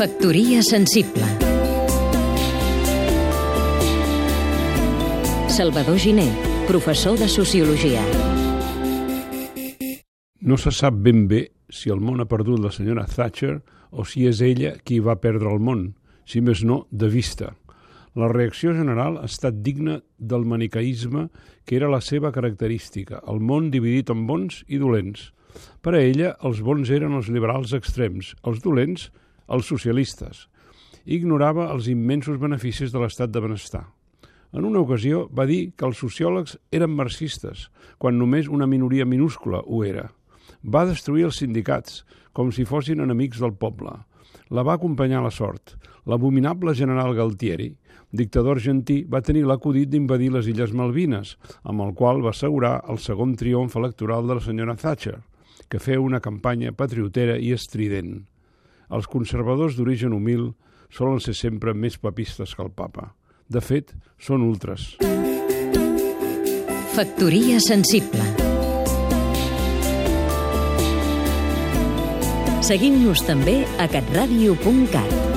Factoria sensible Salvador Giné, professor de Sociologia No se sap ben bé si el món ha perdut la senyora Thatcher o si és ella qui va perdre el món, si més no, de vista. La reacció general ha estat digna del manicaïsme que era la seva característica, el món dividit en bons i dolents. Per a ella, els bons eren els liberals extrems, els dolents, els socialistes. Ignorava els immensos beneficis de l'estat de benestar. En una ocasió va dir que els sociòlegs eren marxistes, quan només una minoria minúscula ho era. Va destruir els sindicats, com si fossin enemics del poble. La va acompanyar la sort. L'abominable general Galtieri, dictador argentí, va tenir l'acudit d'invadir les Illes Malvines, amb el qual va assegurar el segon triomf electoral de la senyora Thatcher, que feu una campanya patriotera i estrident. Els conservadors d'origen humil solen ser sempre més papistes que el papa. De fet, són ultres. Factoria sensible Seguim-nos també a catradio.cat